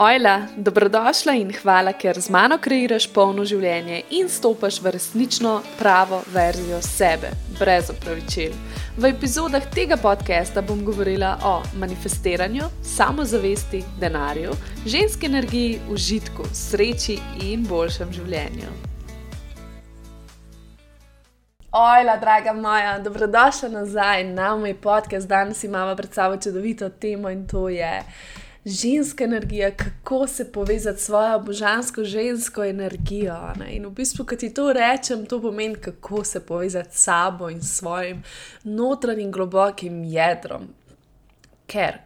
Ojla, dobrodošla in hvala, ker z mano kreiraš polno življenje in stopaš v resnično pravo verzijo sebe, brez opravičil. V epizodah tega podcasta bom govorila o manifestiranju, samozavesti, denarju, ženski energiji, užitku, sreči in boljšem življenju. Ojla, draga moja, dobrodošla nazaj na moj podcast. Danes imamo pred sabo čudovito temo in to je ženska energija, kako se povezati s svojo božansko žensko energijo. Ne? In v bistvu, ko ti to rečem, to pomeni, kako se povezati s sabo in svojim notranjim globokim jedrom. Ker,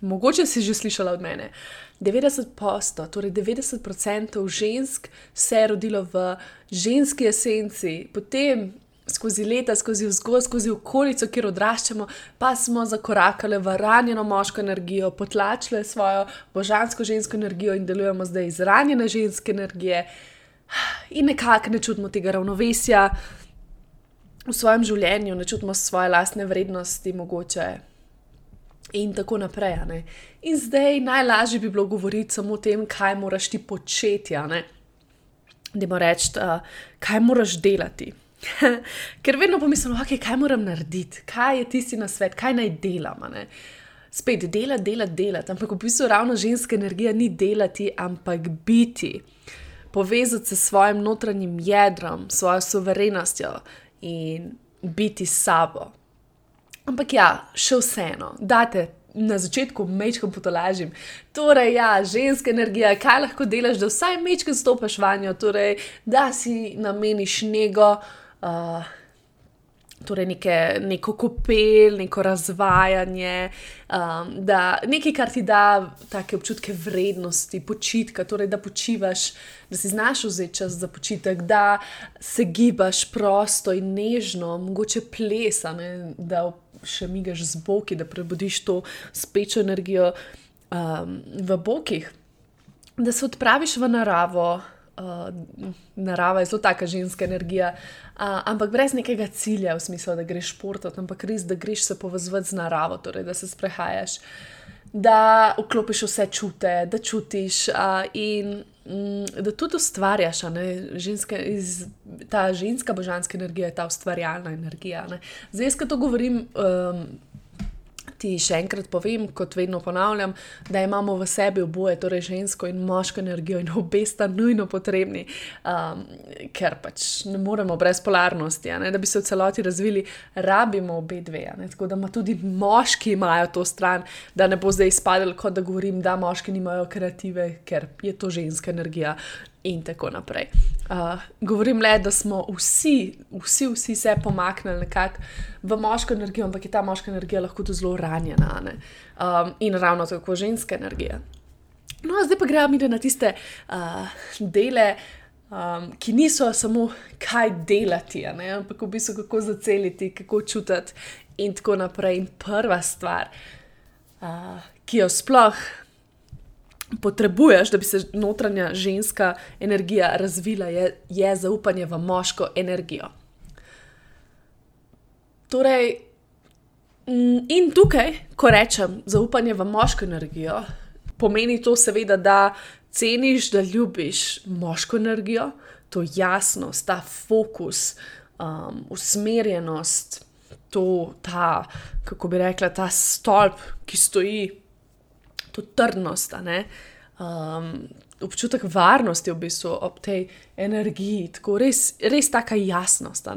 mogoče si že slišala od mene. 90%, torej 90% žensk se je rodilo v ženski esenci, potem skozi leta, skozi vzgoj, skozi okolico, kjer odraščamo, pa smo zakorakali v ranjeno moško energijo, potlačili svojo božansko žensko energijo in delujemo zdaj iz ranjene ženske energije, in nekako ne čutimo tega ravnovesja v svojem življenju, ne čutimo svoje lastne vrednosti, mogoče. In tako naprej. Ne? In zdaj najlažje bi bilo govoriti samo o tem, kaj moraš ti početi. Da moraš reči, uh, kaj moraš delati. Ker vedno pomislim, okay, kaj moram narediti, kaj je tisti na svet, kaj naj delam. Spet delati, delati, delati. Ampak v bistvu ravno ženska energija ni delati, ampak biti, povezati se s svojim notranjim jedrom, svojo soverenostjo in biti sabo. Ampak ja, še vseeno, date. Na začetku mečkam potolažim. Torej, ja, ženska energija, kaj lahko delaš, da vsaj mečkam stopiš vanjo, torej, da si nameniš njego, uh, torej neke, neko kopel, neko razvajanje, um, da nekaj, kar ti da take občutke vrednosti, počitka, torej da počivaš, da si znaš vzeti čas za počitek, da se gibaš prosto in nežno, mogoče plesane, da še migaš z boki, da prebudiš to spečo energijo um, v bokih. Da se odpraviš v naravo, uh, narava je zelo taka ženska energija, uh, ampak brez nekega cilja, v smislu, da greš športati, ampak res, da greš se povezati z naravo, torej da se sprehajaš, da vklopiš vse čute, da čutiš uh, in um, da tudi ustvarjaš. Ženska, iz, ta ženska božanska energija je ta ustvarjalna energija. Ne? Zdaj, ko to govorim. Um, ti še enkrat povem, kot vedno ponavljam, da imamo v sebi oboje, torej žensko in moško energijo, in obe sta nujno potrebni, um, ker pač ne moremo brez polarnosti. Da bi se v celoti razvili, rabimo obe dve. Tako da ima tudi moški imajo to stran, da ne bo zdaj izpadlo, kot da govorim, da moški nimajo kreative, ker je to ženska energija in tako naprej. Uh, govorim le, da smo vsi, vsi, vsi se pomaknili nekako v moško energijo, ampak je ta moška energija lahko tudi zelo ranjena um, in ravno tako ženska energija. No, zdaj pa gremo mi na tiste uh, dele. Um, ki niso samo kaj delati, ampak v bistvu kako zaceliti, kako čutiti, in tako naprej. In prva stvar, uh, ki jo sploh potrebuješ, da bi se notranja ženska energija razvila, je, je zaupanje v moško energijo. Torej, mm, in tukaj, ko rečem zaupanje v moško energijo, pomeni to seveda, da ceniš, da ljubiš moško energijo, to jasnost, ta fokus, um, usmerjenost, to, ta, kako bi rekla, ta stolp, ki stoji to trdnost, um, občutek varnosti v bistvu ob tej energiji, tako res, res taka jasnost,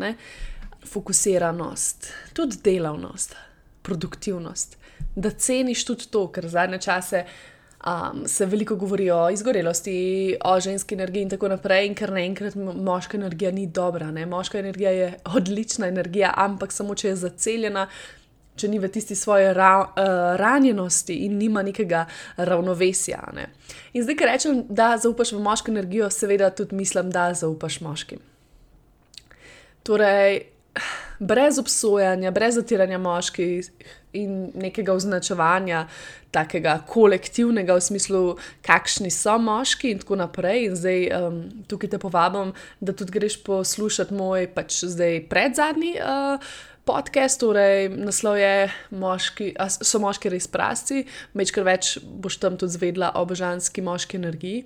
fokusiranost, tudi delavnost, produktivnost. Da ceniš tudi to, ker zadnje čase um, se veliko govori o izgorelosti, o ženski energiji in tako naprej, in ker naenkrat moška energija ni dobra. Ne? Moška energija je odlična energija, ampak samo če je zaceljena, če ni v tisti svoje ra, uh, ranjenosti in nima nekega ravnovesja. Ne. In zdaj, ki rečem, da zaupaš v moško energijo, seveda tudi mislim, da zaupaš moškim. Torej, brez obsojanja, brez zatiranja moških in nekega označevanja, takega kolektivnega v smislu, kakšni so moški in tako naprej. In zdaj um, tukaj te povabim, da tudi greš poslušati moj, pač zdaj predzadnji. Uh, podcast, torej naslov je moški, So moški res prasti, večkrat več boš tam tudi zvedla o božanski moški energiji.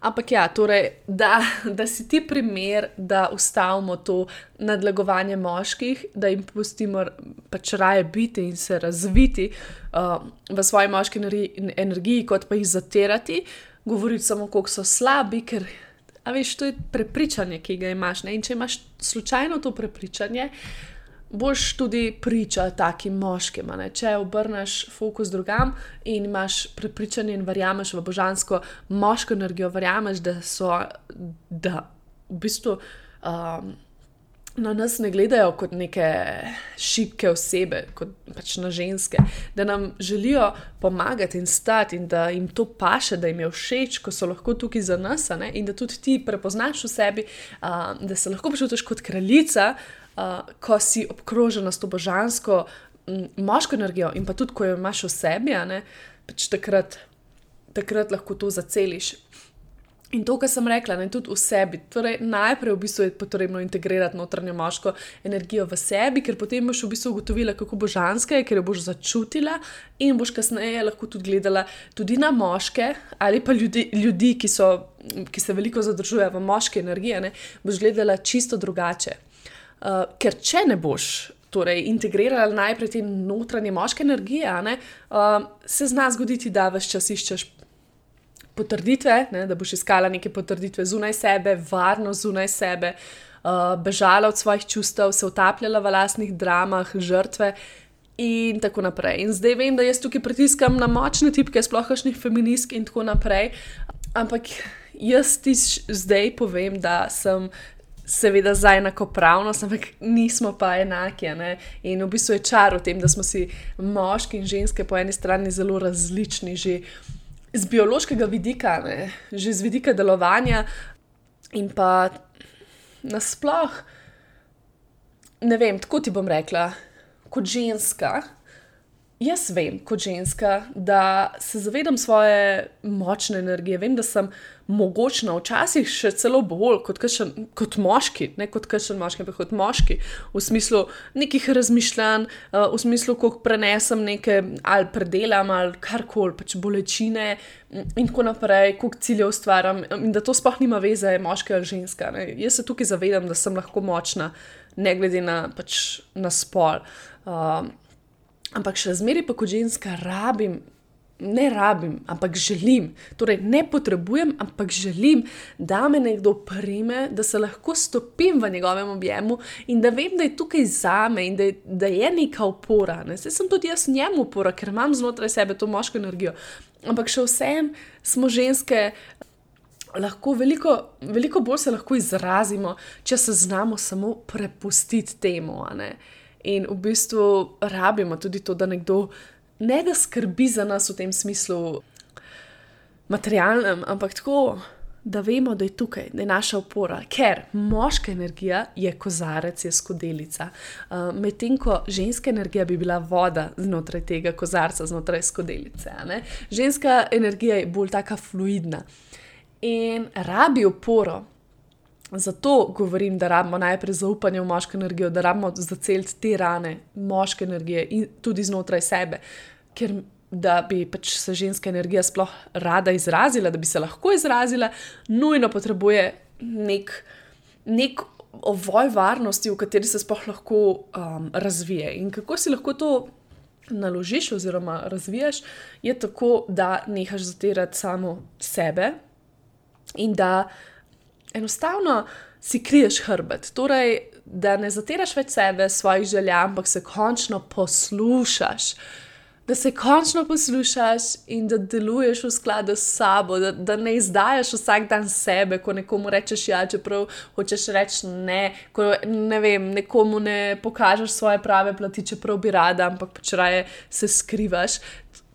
Ampak ja, torej, da, da si ti primer, da ustavimo to nadlegovanje moških, da jim pustimo pač raje biti in se razviti uh, v svoji moški energiji, kot pa jih zatirati, govoriti samo, kako so slabi, ker. A veš, to je prepričanje, ki ga imaš. Ne? In če imaš slučajno to prepričanje, boš tudi priča takim moškim. Če obrneš fokus drugam in imaš prepričanje in verjameš v božansko moško energijo, verjameš, da so, da v bistvu. Um, Na nas ne gledajo kot neke šibke osebe, kot pač na ženske, da nam želijo pomagati in stati, in da jim to paše, da jim je všeč, ko so lahko tukaj za nas, ne? in da tudi ti prepoznaš v sebi, uh, da se lahko počutiš kot kraljica, uh, ko si obkrožena s to božansko moško energijo in pa tudi, ko jo imaš v sebi, pač takrat, takrat lahko to zaceliš. In to, kar sem rekla, ne tudi v sebi. Torej, najprej v bistvu je potrebno integrirati notranjo moško energijo v sebi, ker potem boš v bistvu ugotovila, kako božanska je, ker jo boš začutila in boš kasneje lahko tudi gledala tudi na moške ali pa ljudi, ljudi ki, so, ki se veliko zadržujejo v moški energiji, ne, boš gledala čisto drugače. Uh, ker če ne boš torej, integrirala najprej te notranje moške energije, ne, uh, se zna zgoditi, da veš čas iščeš potrditve, ne, da boš iskala neke potrditve zunaj sebe, varno zunaj sebe, uh, bežala od svojih čustev, se utapljala v lastnih dramah, žrtve. In tako naprej. In zdaj vem, da jaz tukaj pritiskam na močne tipke, sploh kašnih feministk in tako naprej. Ampak jaz ti zdaj povem, da sem seveda za enakopravnost, ampak nismo pa enaki. Ne? In v bistvu je čar v tem, da smo si moški in ženske po eni strani zelo različni, že z biološkega vidika, ne? že z vidika delovanja in pa nasploh. Ne vem, tako ti bom rekla, kot ženska. Jaz vem, kot ženska, da se zavedam svoje močne energije, vem, da sem mogočna, včasih še celo bolj kot, kašen, kot moški, ne kot kašen moški, ampak kot moški, v smislu nekih razmišljanj, uh, v smislu, ko prenesem nekaj ali predelam ali karkoli, pač bolečine in tako naprej, koliko ciljev ustvarjam in da to sploh nima veze, je moški ali ženska. Ne. Jaz se tukaj zavedam, da sem lahko močna, ne glede na, pač, na spol. Uh, Ampak še zmeraj pa kot ženska rabim, ne rabim, ampak želim, torej ne potrebujem, ampak želim, da me nekdo prime, da se lahko stopim v njegovem objemu in da vem, da je tukaj za me in da je, da je neka opora. Ne? Zdaj sem tudi jaz njemu opora, ker imam znotraj sebe to moško energijo. Ampak še vsem smo ženske. Lahko veliko, veliko bolj se lahko izrazimo, če se znamo samo prepustiti temu. In v bistvu rabimo tudi to, da nekdo ne da skrbi za nas v tem smislu materialnem, ampak tako, da vemo, da je tukaj, da je naša opora. Ker moška energija je kozarec, je skodelica, uh, medtem ko ženska energija bi bila voda znotraj tega kozarca, znotraj skodelice. Ženska energija je bolj taka fluidna in rabi oporo. Zato govorim, da rabimo najprej zaupanje v moško energijo, da rabimo zaceliti te rane moške energije in tudi znotraj sebe. Ker da bi pač se ženska energija sploh rada izrazila, da bi se lahko izrazila, nujno potrebuje nek, nek ovoj varnosti, v kateri se sploh lahko um, razvije. In kako si lahko to naložiš oziroma razviješ, je tako, da nehaš zatirati samo sebe in da enostavno si kriješ hrbet. Torej, da ne zatiraš več sebe, svojih želja, ampak se končno poslušaš. Da se končno poslušaš in da deluješ v skladu s sabo, da, da ne izdajaš vsak dan sebe, ko nekomu rečeš ja, čeprav hočeš reči ne, ko ne vem, nekomu ne pokažeš svoje prave plati, čeprav bi rada, ampak pač raje se skrivaš.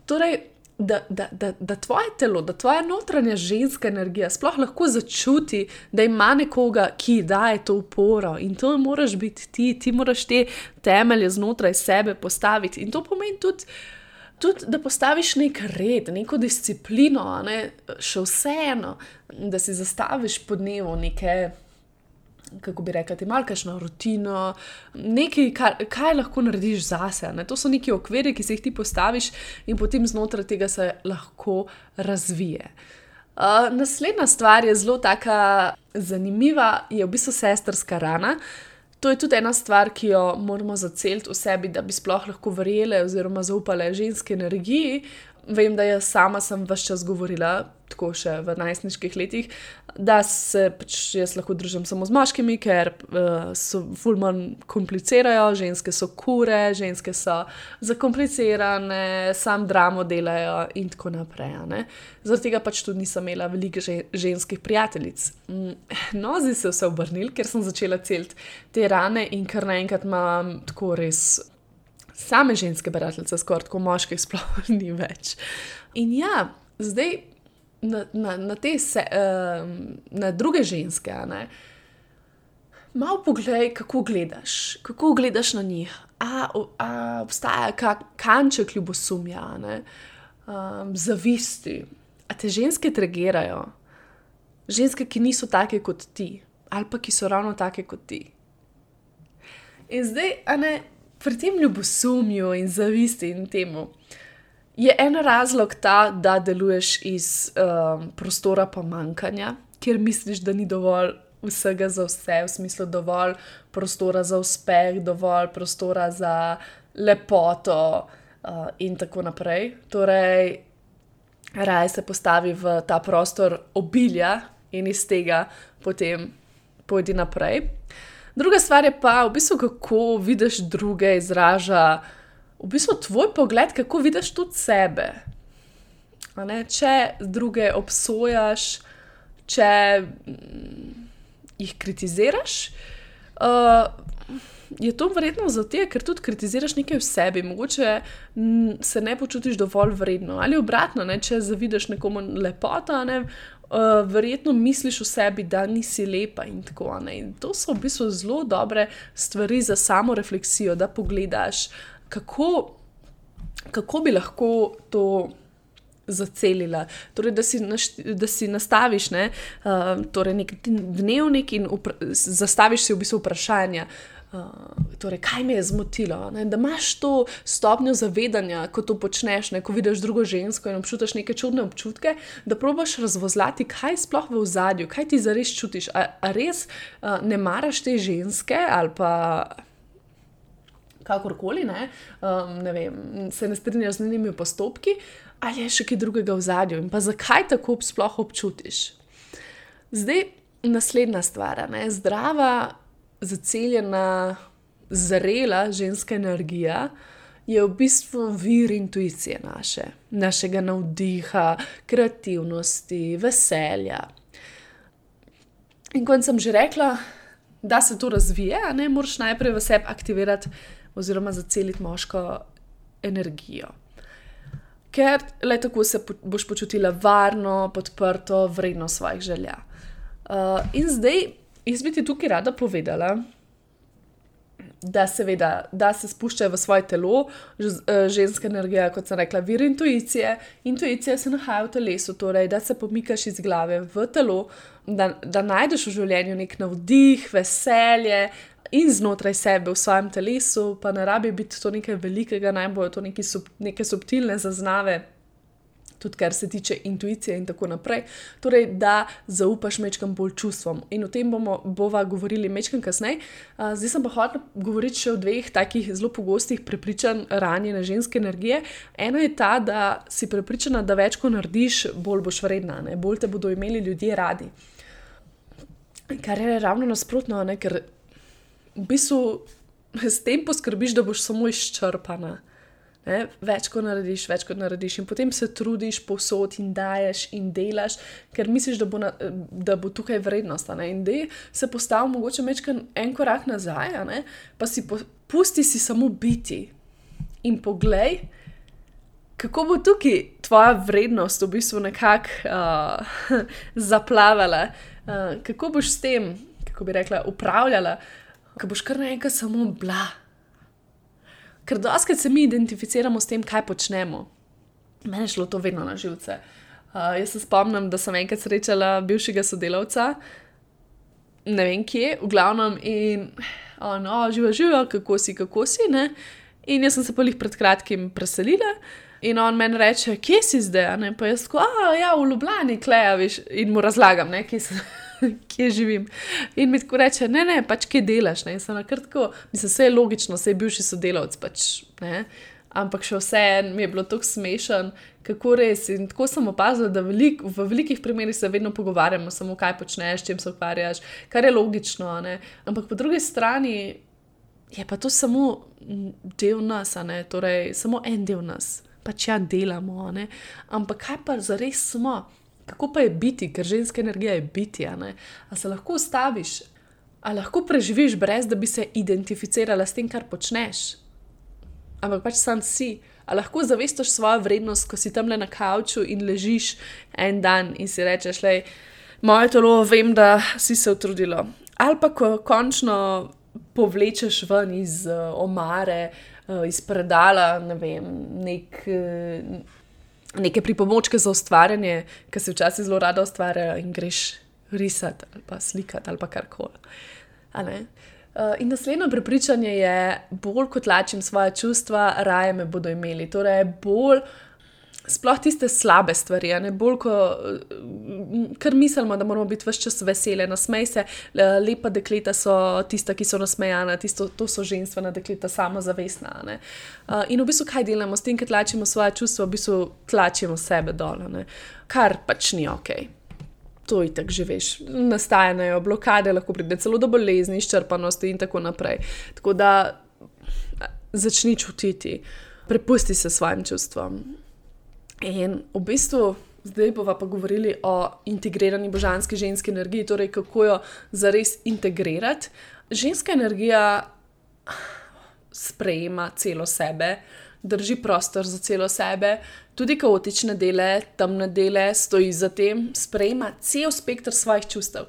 Torej, da, da, da, da tvoje telo, da tvoja notranja ženska energija sploh lahko začuti, da ima nekoga, ki daje to uporo in to moraš biti ti, ti moraš te temelje znotraj sebe postaviti. In to pomeni tudi. Tudi, da postaviš nek red, neko disciplino, ne? še vseeno, da si zastaviš po dnevu neke kako bi rekla, ti malkaš na rutino, nekaj, kar, kaj lahko narediš zase. Ne? To so neki okviri, ki si jih ti postaviš, in potem znotraj tega se lahko razvije. Uh, naslednja stvar je zelo tako zanimiva, je v bistvu sestrska rana. To je tudi ena stvar, ki jo moramo zaceliti v sebi, da bi sploh lahko verjele oziroma zaupale ženski energiji. Vem, da jaz sama sem vse čas govorila, tako še v najstniških letih, da se pač jaz lahko družim samo z moškimi, ker uh, so fulman komplicirajo, ženske so kure, ženske so zakomplicirane, sam dramo delajo in tako naprej. Zaradi tega pač tudi nisem imela veliko ženskih prijateljic. Mm, no, zdaj se je vse obrnil, ker sem začela celiti te rane in kar naenkrat imam tako res same ženske brateljice, skoraj kot moških, sploh ni več. In ja, zdaj na, na, na te se, uh, na druge ženske, ne, malo poglej, kako gledaš, kako gledaš na njih. A, a obstaja kak kanček ljubosumja, um, zavisti, a te ženske tragirajo, ženske, ki niso take kot ti, ali pa ki so ravno take kot ti. In zdaj, a ne, pri tem ljubosumju in zavisti in temu. Je en razlog ta, da deluješ iz um, prostora pomankanja, kjer misliš, da ni dovolj vsega za vse, v smislu dovolj prostora za uspeh, dovolj prostora za lepoto uh, in tako naprej. Torej, raj se postavi v ta prostor obilja in iz tega potem pojdi naprej. Druga stvar je pa, v bistvu, kako vidiš druge, izraža v bistvu tvoj pogled, kako vidiš tudi sebe. Če druge obsojaš, če mm, jih kritiziraš, uh, je to verjetno zato, ker tudi kritiziraš nekaj v sebi, mogoče mm, se ne počutiš dovolj vredno. Ali obratno, ne? če zavidaš nekomu lepoto, ne? Uh, verjetno misliš o sebi, da nisi lepa in tako naprej. To so v bistvu zelo dobre stvari za samo refleksijo, da pogledaš, kako, kako bi lahko to. Zacelila. Torej, da si, našti, da si nastaviš ne, uh, torej nek dnevnik in zastaviš si v bistvu vprašanja, torej, kaj me je zmotilo? Ne? Da imaš to stopnjo zavedanja, ko to počneš, ne? ko vidiš drugo žensko in občutiš neke čudne občutke, da probiš razvozlati, kaj sploh v zadju, kaj ti zares čutiš. A, a res uh, ne maraš te ženske ali pa. Kakorkoli, ne? Um, ne vem, se ne strinjaš z njenimi postopki, ali je še kaj drugega v zadju, in pa zakaj tako sploh občutiš. Zdaj, naslednja stvar, ne? zdrava zaceljena, zrela ženska energija, je v bistvu vir intuicije naše, našega navdiha, kreativnosti, veselja. In kot sem že rekla, da se to razvije, ne moreš najprej v sebi aktivirati oziroma zaceliti moško energijo. Ker le tako se boš počutila varno, podprto, vredno svojih želja. Uh, in zdaj Jaz bi ti tukaj rada povedala, da, seveda, da se spuščajo v svoje telo, eh, ženska energija, kot sem rekla, vir intuicije. Intuicija se nahaja v telesu, torej da se pomikaš iz glave v telo, da, da najdeš v življenju nek navdih, veselje. In znotraj sebe, v svojem telesu, pa ne rabi biti to nekaj velikega, najbolj to neki sub, neke subtilne zaznave, tudi kar se tiče intuicije in tako naprej. Torej, da zaupaš mečkam bolj čustvom. In o tem bomo bova govorili mečkam kasneje. Zdaj sem pa hotel govoriti še o dveh takih zelo pogostih prepričanj ranjene ženske energije. Eno je ta, da si prepričana, da več ko narediš, bolj boš vredna, ne? bolj te bodo imeli ljudje radi. Kar je ravno nasprotno, ne? ker v bistvu s tem poskrbiš, da boš samo izčrpana. Ne, več kot narediš, več kot narediš, in potem se trudiš, posod in daješ in delaš, ker misliš, da bo, na, da bo tukaj vrednost. In da se postavi mogoče mečkaj en korak nazaj, pa si po, pusti si samo biti in poglej, kako bo tukaj tvoja vrednost v bistvu nekako uh, zaplavala, uh, kako boš s tem, kako bi rekla, upravljala, kako boš kar naenkrat samo bla. Ker doskrat se mi identificiramo s tem, kaj počnemo. Mene je šlo to vedno na živce. Uh, jaz se spomnim, da sem enkrat srečala bivšega sodelavca ne vem kje, v glavnem, in ono, živa, živa, kako si, kako si. Ne? In jaz sem se pa jih pred kratkim preselila. In on meni reče, kje si zdaj? Ne? Pa jaz, ko, a ja, v Ljubljani, klejaviš. In mu razlagam, ne, kje, sem, kje živim. In mi tako reče, ne, ne, pač kje delaš. Ne? In sem na kratko, mislim, vse je logično, vse je bivši sodelavec. Pač, Ampak še vseeno mi je bilo tako smešen, kako res. In tako sem opazil, da velik, v velikih primerih se vedno pogovarjamo, samo kaj počneš, čim se ukvarjaš, kar je logično. Ne? Ampak po drugi strani je pa to samo del nas, torej samo en del nas. Pač ja, delamo, ne? ampak kaj pa za res smo, kako pa je biti, ker ženska energija je biti. A, a se lahko ustaviš, a lahko preživiš, brez da bi se identificirala s tem, kar počneš ampak pač sam si. A lahko zavestiš svojo vrednost, ko si tam le na kavču in ležiš en dan in si rečeš, je moje telo, vem, da si se utrudilo. Ali pa ko končno povlečeš ven iz uh, omare, uh, iz predala, ne vem, nek, uh, neke pripomočke za ustvarjanje, ki se včasih zelo rada ustvarja in greš risati ali pa slikati ali pa karkoli. Uh, in naslednje prepričanje je, bolj kot lačim svoje čustva, raje me bodo imeli. Torej, bolj sploh tiste slabe stvari, ne bolj, ko, ker mislimo, da moramo biti vse čas vesele, nasmej se, lepa dekleta so tista, ki so nasmejana, tisto, to so ženstvena dekleta, samozavestna. Uh, in v bistvu, kaj delamo s tem, ker tlačimo svoje čustva, v bistvu tlačimo sebe dol, kar pač ni ok to je tako že veš, nastajajo blokade, lahko pride celo do bolezni, izčrpanosti in tako naprej. Tako da začni čutiti, prepusti se svojim čustvom. In v bistvu. Zdaj bomo pa govorili o integrirani božanski ženski energiji, torej kako jo zares integrirati. Ženska energija sprejema celo sebe, drži prostor za celo sebe, tudi kaotične dele, temne dele, stoji za tem, sprejema cel spektr svojih čustev.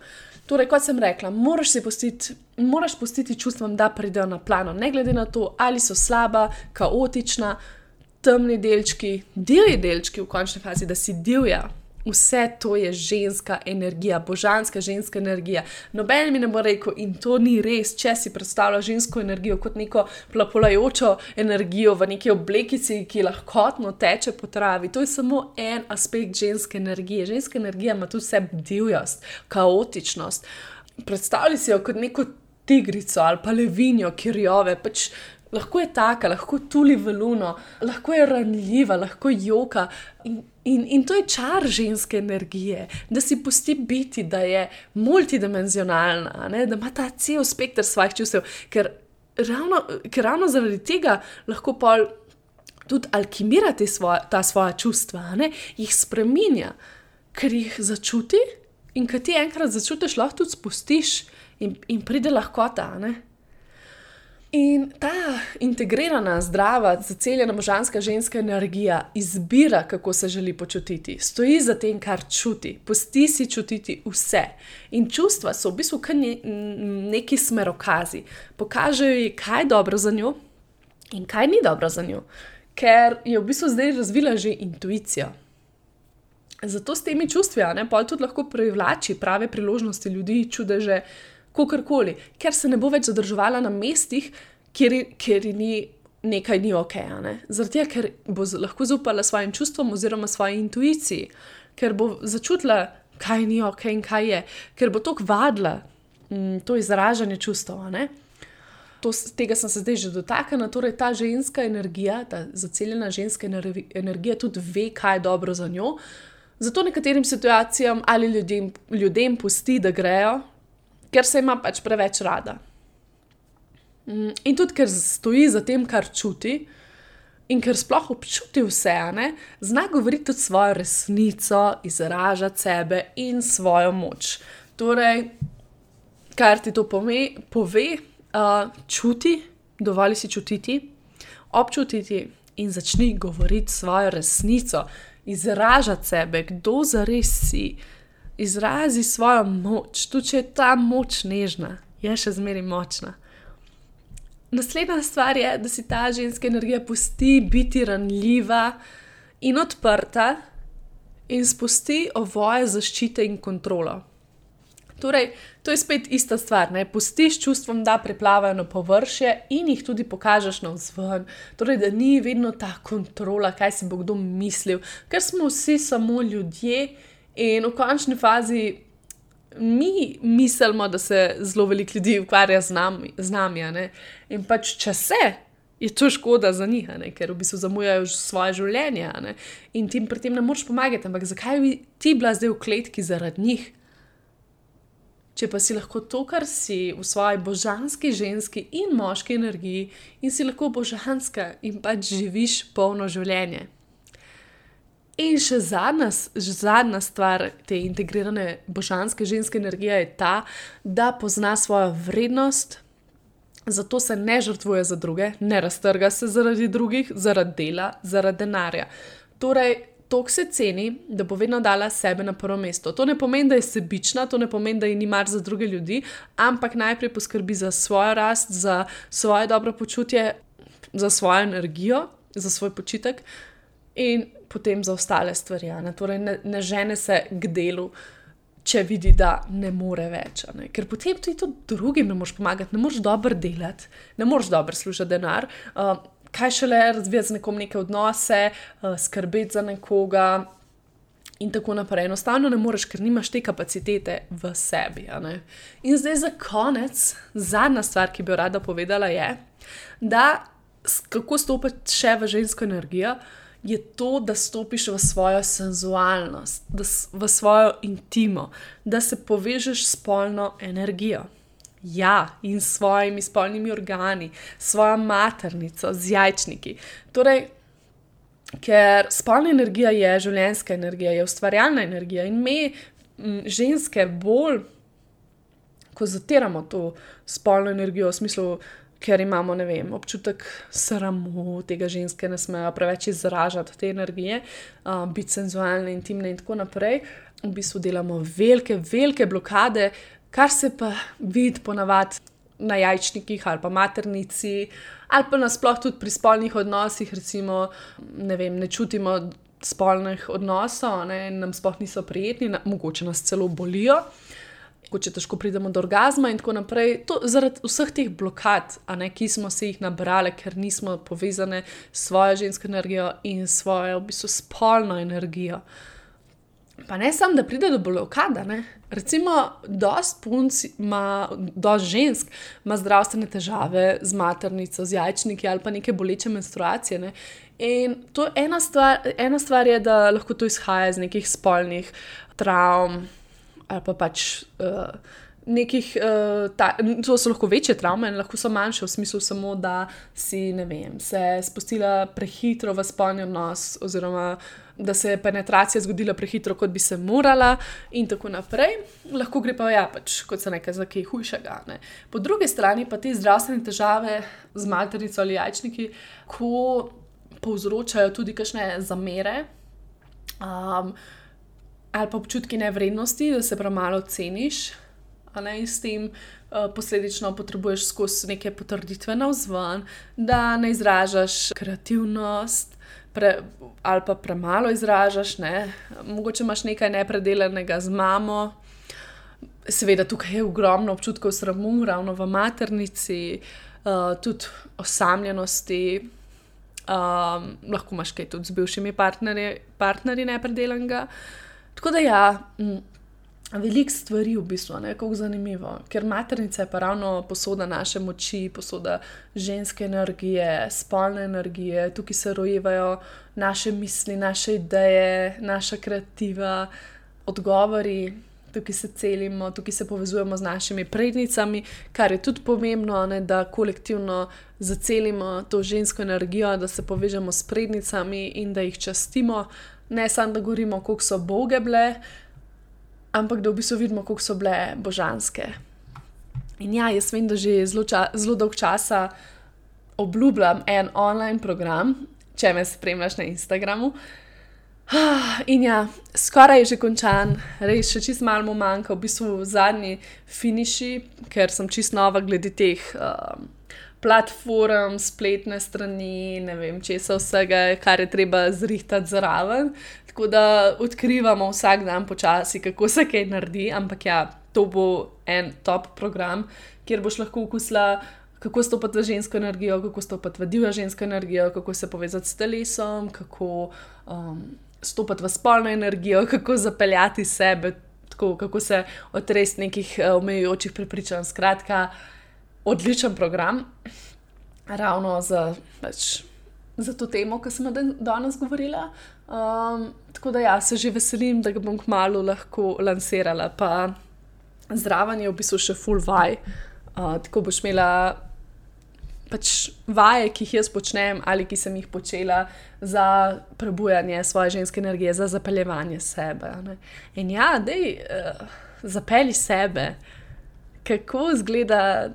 Torej, kot sem rekla, moraš si pustiti, moraš pustiti čustvom, da pridejo na plano, ne glede na to, ali so slaba, kaotična, temni delčki, divji delčki v končni fazi, da si divja. Vse to je ženska energija, božanska ženska energija. Noben mi ne bo rekel, in to ni res, če si predstavlja žensko energijo kot neko plapolajočo energijo v neki oblekici, ki lahko teče po travi. To je samo en aspekt ženske energije. Ženska energija ima tudi vse divjost, kaotičnost. Predstavljaj si jo kot neko tigrico ali pa levinjo, ki rjove. Pač lahko je taka, lahko tuli v luno, lahko je ranljiva, lahko joka. In, in, in to je čar ženske energije, da si pusti biti, da je multidimenzionalna, ne? da ima ta cel spektr svojih čustev, ker ravno, ker ravno zaradi tega lahko pol. Tudi alkimirati svoje, ta svoja čustva, ne? jih spremenja, ker jih začuti, in kaj ti enkrat začutiš, lahko tudi spustiš, in, in pride lahkota. In ta integrirana, zdrava, zaceljena možganska ženska energija izbira, kako se želi počutiti, stoji za tem, kar čuti, pusti si čutiti vse. In čustva so v bistvu ne, neki smerokazi, pokažejo ji, kaj je dobro za njo in kaj ni dobro za njo, ker je v bistvu zdaj razvila že intuicijo. Zato s temi čustvi, ne pa tudi lahko privlači prave priložnosti ljudi, čudeže kakorkoli, ker se ne bo več zadrževala na mestih, kjer, kjer ni nekaj ni ok. Ne? Tega, ker bo lahko zaupala svojim čustvom oziroma svoji intuiciji, ker bo začutila, kaj ni ok in kaj je, ker bo to kvadla, mm, to izražanje čustva. To, tega sem se zdaj že dotaknila, torej ta ženska energija, ta zaceljena ženska energija tudi ve, kaj je dobro za njo. Zato nekaterim situacijam ali ljudem, ljudem pusti, da grejo, ker se ima pač preveč rada. Mm, in tudi, ker stoji za tem, kar čuti, in ker sploh občuti vse, ne, zna govoriti tudi svojo resnico, izražati sebe in svojo moč. Torej, kar ti to pome, pove, uh, čuti, dovolj si čutiti, občutiti in začni govoriti svojo resnico, izražati sebe, kdo zares si izrazi svojo moč, tudi če je ta moč nežna, je še zmeraj močna. Naslednja stvar je, da si ta ženska energija pusti biti ranljiva in odprta in spusti ovoje zaščite in kontrolo. Torej, to je spet ista stvar. Ne? Pustiš čustvom, da preplavajo na površje in jih tudi pokažeš na vzven. Torej, da ni vedno ta kontrola, kaj si bo kdo mislil, ker smo vsi samo ljudje in v končni fazi. Mi mislimo, da se zelo veliko ljudi ukvarja z nami, z nami in pač če se, je to škoda za njih, ker v bistvu zamujajo svoje življenje in ti pri tem ne moreš pomagati. Ampak zakaj bi ti bila zdaj v kletki zaradi njih? Če pa si lahko to, kar si v svoji božanski, ženski in moški energiji, in si lahko božanska in pač živiš polno življenje. In še zadnja, zadnja stvar te integrirane božanske ženske energije je ta, da pozna svojo vrednost, zato se ne žrtvuje za druge, ne raztrga se zaradi drugih, zaradi dela, zaradi denarja. Torej, toliko se ceni, da bo vedno dala sebe na prvo mesto. To ne pomeni, da je sebična, to ne pomeni, da ji ni mar za druge ljudi, ampak najprej poskrbi za svojo rast, za svoje dobro počutje, za svojo energijo, za svoj počitek in potem za ostale stvari. Ne? Torej, ne, ne žene se k delu. Če vidi, da ne more več, ne? ker potem tudi drugim ne moreš pomagati, ne moreš dobro delati, ne moreš dobro služiti denar. Uh, kaj šele razvijati z nekom neke odnose, uh, skrbeti za nekoga. In tako naprej. Enostavno ne moreš, ker nimaš te kapacitete v sebi. In zdaj za konec, zadnja stvar, ki bi jo rada povedala, je, da kako stopiti še v žensko energijo, je to, da stopiš v svojo senzualnost, v svojo intimo, da se povežeš s polno energijo. Ja, in s svojimi spolnimi organi, svojo maternico, z jajčniki. Torej, ker spolna energija je življenjska energija, je ustvarjalna energija in mi, ženske, bolj, ko zatiramo to spolno energijo, v smislu, ker imamo vem, občutek sramu, tega ženske ne smejo preveč izražati te energije, uh, biti senzualne, intimne in tako naprej. V bistvu delamo velike, velike blokade, kar se pa vidi ponavadi na jajčnikih ali pa maternici, ali pa nasplošno tudi pri spolnih odnosih, recimo, ne, vem, ne čutimo spolnih odnosov, ne, nam sploh niso prijetni, na, mogoče nas celo bolijo. Če težko pridemo do orgasma, in tako naprej. To, zaradi vseh teh blokad, ne, ki smo se jih nabrali, ker nismo povezane s svojo žensko energijo in svojo, v bistvu, spolno energijo. Pa ne samo, da pride do blokada. Ne? Recimo, dosta punc ima, dosta žensk ima zdravstvene težave z maternico, z jajčniki ali pa neke boleče menstruacije. Ne? In to ena stvar, ena stvar je, da lahko to izhaja iz nekih spolnih travm ali pa pač. Uh, nekih, uh, ta, to so lahko večje travme, lahko so manjše, v smislu samo, da si vem, se spustila prehitro v spolni odnos, oziroma da se je penetracija zgodila prehitro, kot bi se morala, in tako naprej. Lahko gre pa ja, pač, kot se nekaj za kaj hujšega. Ne. Po drugi strani pa te zdravstvene težave z maternico ali jajčniki, ko povzročajo tudi kakšne zamere. Um, Ali pa občutki nevrednosti, da se premalo ceniš, ne, in s tem uh, posledično potrebuješ skozi neke potrditve na vzven, da ne izražaš kreativnost. Pre, ali pa premalo izražaš, ne? mogoče imaš nekaj nepredelanega z mamo, seveda tukaj je ogromno občutkov sramu, ravno v maternici, uh, tudi osamljenosti, um, lahko imaš kaj tudi z bivšimi partnerji, partnerji nepredelanega. Tako da ja. Mm, Veliko stvari v bistvu, kako zanimivo, ker maternica je pa ravno posoda naše moči, posoda ženske energije, spolne energije, tukaj se rojevajo naše misli, naše ideje, naša kreativa, odgovori, tukaj se celimo, tukaj se povezujemo z našimi prednicami, kar je tudi pomembno, ne, da kolektivno zacelimo to žensko energijo, da se povežemo s prednicami in da jih častimo, ne samo da govorimo, koliko so boge bile ampak da v bistvu vidimo, kako so bile božanske. In ja, jaz vem, da že zelo, ča, zelo dolg časa obljubljam en online program, če me spremljaš na Instagramu. In ja, skoraj je že končan, res še čist malo manjka, v bistvu zadnji finiši, ker sem čist nova glede teh um, platform, spletne strani, ne vem, česa vsega, kar je treba zrihtati zraven. Tako da odkrivamo vsak dan počasi, kako se kaj naredi, ampak ja, to bo en top program, kjer boš lahko okusila. Kako stopiti v žensko energijo, kako stopiti v divjo žensko energijo, kako se povezati s telesom, kako um, stopiti v spolno energijo, kako zapeljati sebe, tako, kako se otresti nekih uh, omejujočih prepričanj. Skratka, odličen program, ravno za, pač, za to temo, ki sem danes govorila. Um, tako da ja, se že veselim, da ga bom kmalo lahko lansirala. Pa zraven je v bistvu še full vaj. Uh, tako boš imela pač vaje, ki jih jaz počnem ali ki sem jih počela za prebujanje svoje ženske energije, za zapeljevanje sebe. Ne? In ja, da je uh, zapelji sebe, kako izgleda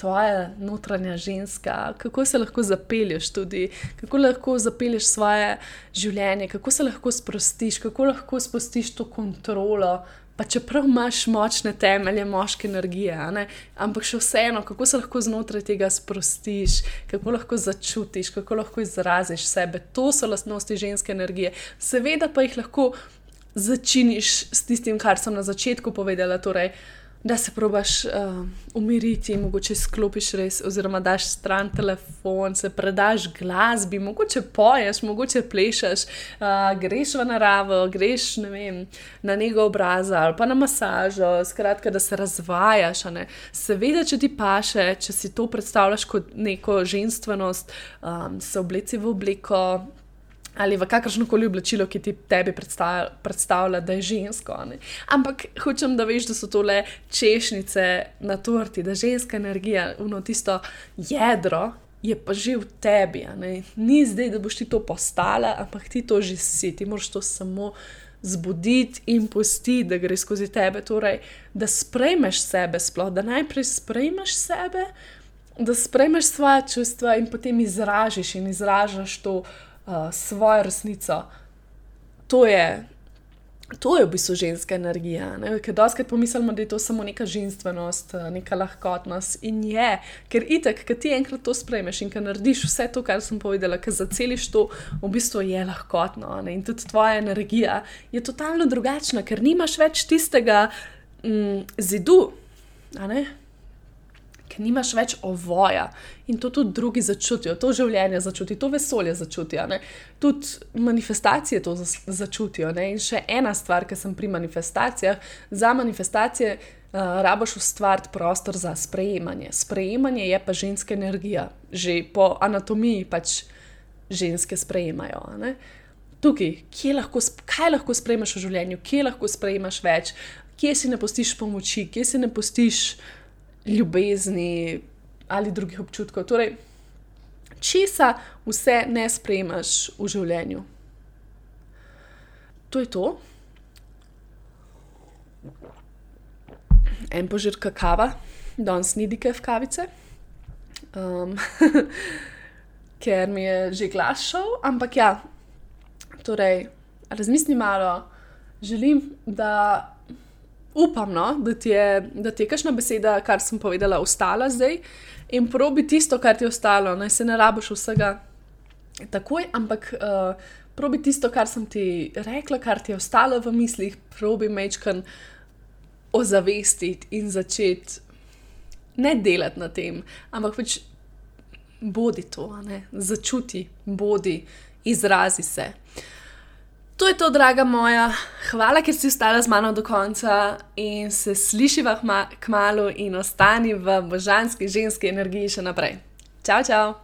tvoja notranja ženska, kako se lahko zapelješ tudi, kako lahko zapelješ svoje življenje, kako se lahko sprostiš, kako lahko spustiš to kontrolo. Pa čeprav imaš močne temelje, moške energije, ampak še vseeno, kako se lahko znotraj tega sprostiš, kako lahko začutiš, kako lahko izraziš sebe. To so lastnosti ženske energije. Seveda pa jih lahko začiniš s tistim, kar sem na začetku povedala. Torej, uh, da se probaš uh, umiriti, mogoče sklopiš res, oziroma daš stran telefon, se predaš glasbi, mogoče poješ, mogoče plešeš, uh, greš v naravo, greš vem, na njegov obraz ali pa na masažo, skratka, da se razvajaš. Ne? Seveda, če ti paše, če si to predstavljaš kot neko ženstvenost, um, se obleci v obliko ali v kakršno koli oblačilo, ki ti tebi predstavlja, predstavlja da je žensko. Ne? Ampak hočem, da veš, da so to le češnjice na torti, da ženska energija, uno tisto jedro. Je pa že v tebi, ni zdaj, da boš ti to postala, ampak ti to že si, ti moraš to samo zbuditi in pustiti, da gre skozi tebe. Torej, da sprejmeš sebe, sploh, da najprej sprejmeš sebe, da sprejmeš svoje čustva in potem izražiš in izražaš to, uh, svojo resnico. To je, to je v bistvu ženska energija. Ker doskrat pomislimo, da je to samo neka ženskost, neka lahkotnost. In je, ker itek, ki ti enkrat to sprejmeš in ki narediš vse to, kar sem povedala, ki zaceliš to, v bistvu je lahkotno. Ne? In tudi tvoja energija je totalno drugačna, ker nimaš več tistega mm, zidu ker nimaš več ovoja in to tudi drugi začutijo, to življenje začutijo, to vesolje začutijo, ne? tudi manifestacije to začutijo. Ne? In še ena stvar, ki sem pri manifestacijah, za manifestacije uh, rabaš ustvariti prostor za sprejemanje. Sprejemanje je pa ženska energija, že po anatomiji pač ženske sprejemajo. Ne? Tukaj, lahko, kaj lahko sprejmeš v življenju, kje lahko sprejmeš več, kje si ne postiš pomoči, kje si ne postiš ljubezni ali drugih občutkov. Torej, česa vse ne sprejmaš v življenju. To je to. En požirka kava, danes ni dike v kavice, um, ker mi je že glas šel, ampak ja, torej, razmisli malo, želim, da upam, no, da ti je, da ti je kakšna beseda, kar sem povedala, ostala zdaj in probi tisto, kar ti je ostalo. Naj se ne rabiš vsega takoj, ampak uh, probi tisto, kar sem ti rekla, kar ti je ostalo v mislih, probi mečkan ozavestiti in začeti ne delati na tem, ampak pač bodi to, začuti, bodi, izrazi se. To je to, draga moja. Hvala, ker si ostala z mano do konca in se slišiva k malu in ostani v božanski ženski energiji še naprej. Čau, čau!